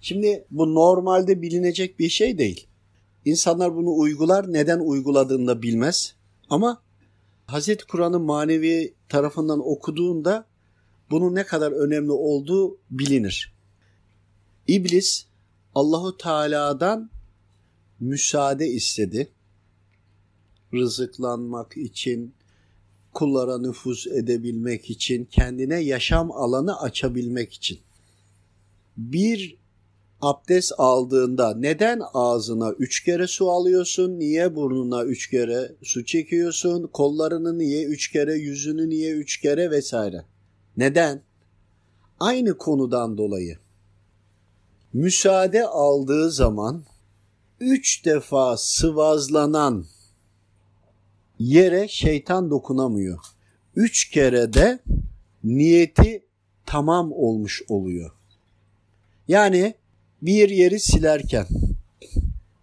Şimdi bu normalde bilinecek bir şey değil. İnsanlar bunu uygular, neden uyguladığını da bilmez. Ama Hazreti Kur'an'ın manevi tarafından okuduğunda bunun ne kadar önemli olduğu bilinir. İblis Allahu Teala'dan müsaade istedi. Rızıklanmak için, kullara nüfuz edebilmek için, kendine yaşam alanı açabilmek için. Bir abdest aldığında neden ağzına üç kere su alıyorsun? Niye burnuna üç kere su çekiyorsun? Kollarını niye üç kere? Yüzünü niye üç kere? Vesaire. Neden? Aynı konudan dolayı. Müsaade aldığı zaman üç defa sıvazlanan yere şeytan dokunamıyor. Üç kere de niyeti tamam olmuş oluyor. Yani bir yeri silerken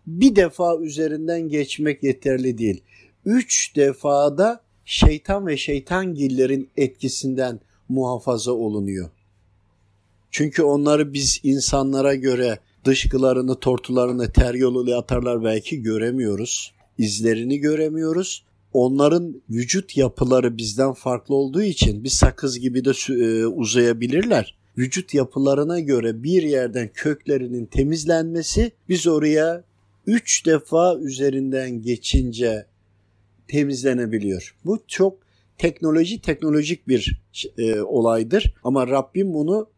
bir defa üzerinden geçmek yeterli değil. Üç defada şeytan ve şeytan gillerin etkisinden muhafaza olunuyor. Çünkü onları biz insanlara göre dışkılarını, tortularını ter yoluyla atarlar belki göremiyoruz. İzlerini göremiyoruz. Onların vücut yapıları bizden farklı olduğu için bir sakız gibi de e, uzayabilirler. Vücut yapılarına göre bir yerden köklerinin temizlenmesi biz oraya üç defa üzerinden geçince temizlenebiliyor. Bu çok teknoloji teknolojik bir e, olaydır ama Rabbim bunu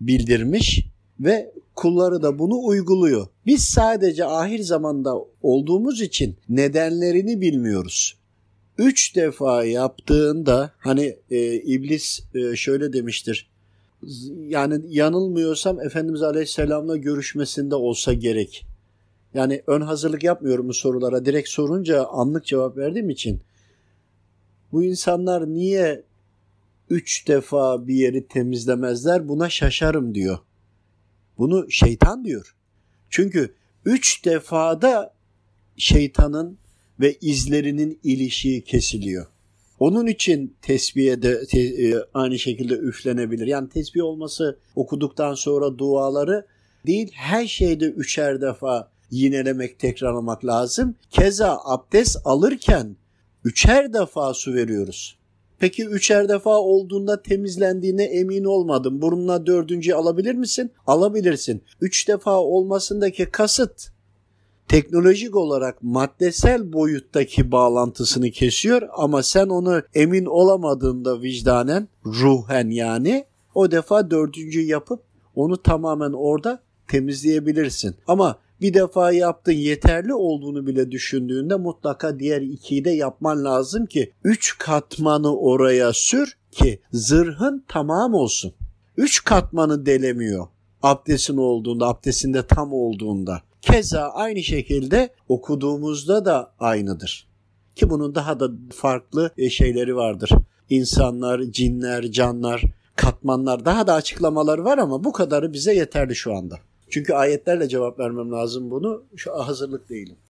bildirmiş ve kulları da bunu uyguluyor. Biz sadece ahir zamanda olduğumuz için nedenlerini bilmiyoruz. Üç defa yaptığında hani e, iblis e, şöyle demiştir. Yani yanılmıyorsam Efendimiz Aleyhisselam'la görüşmesinde olsa gerek. Yani ön hazırlık yapmıyorum bu sorulara. Direkt sorunca anlık cevap verdiğim için. Bu insanlar niye üç defa bir yeri temizlemezler buna şaşarım diyor. Bunu şeytan diyor. Çünkü üç defada şeytanın ve izlerinin ilişiği kesiliyor. Onun için tesbihe de te, e, aynı şekilde üflenebilir. Yani tesbih olması okuduktan sonra duaları değil her şeyde üçer defa yinelemek, tekrarlamak lazım. Keza abdest alırken üçer defa su veriyoruz. Peki üçer defa olduğunda temizlendiğine emin olmadım. Burnuna dördüncü alabilir misin? Alabilirsin. Üç defa olmasındaki kasıt teknolojik olarak maddesel boyuttaki bağlantısını kesiyor ama sen onu emin olamadığında vicdanen, ruhen yani o defa dördüncü yapıp onu tamamen orada temizleyebilirsin. Ama bir defa yaptın yeterli olduğunu bile düşündüğünde mutlaka diğer ikiyi de yapman lazım ki üç katmanı oraya sür ki zırhın tamam olsun. Üç katmanı delemiyor abdestin olduğunda, abdestinde tam olduğunda. Keza aynı şekilde okuduğumuzda da aynıdır. Ki bunun daha da farklı e, şeyleri vardır. İnsanlar, cinler, canlar, katmanlar daha da açıklamalar var ama bu kadarı bize yeterli şu anda. Çünkü ayetlerle cevap vermem lazım bunu. Şu hazırlık değilim.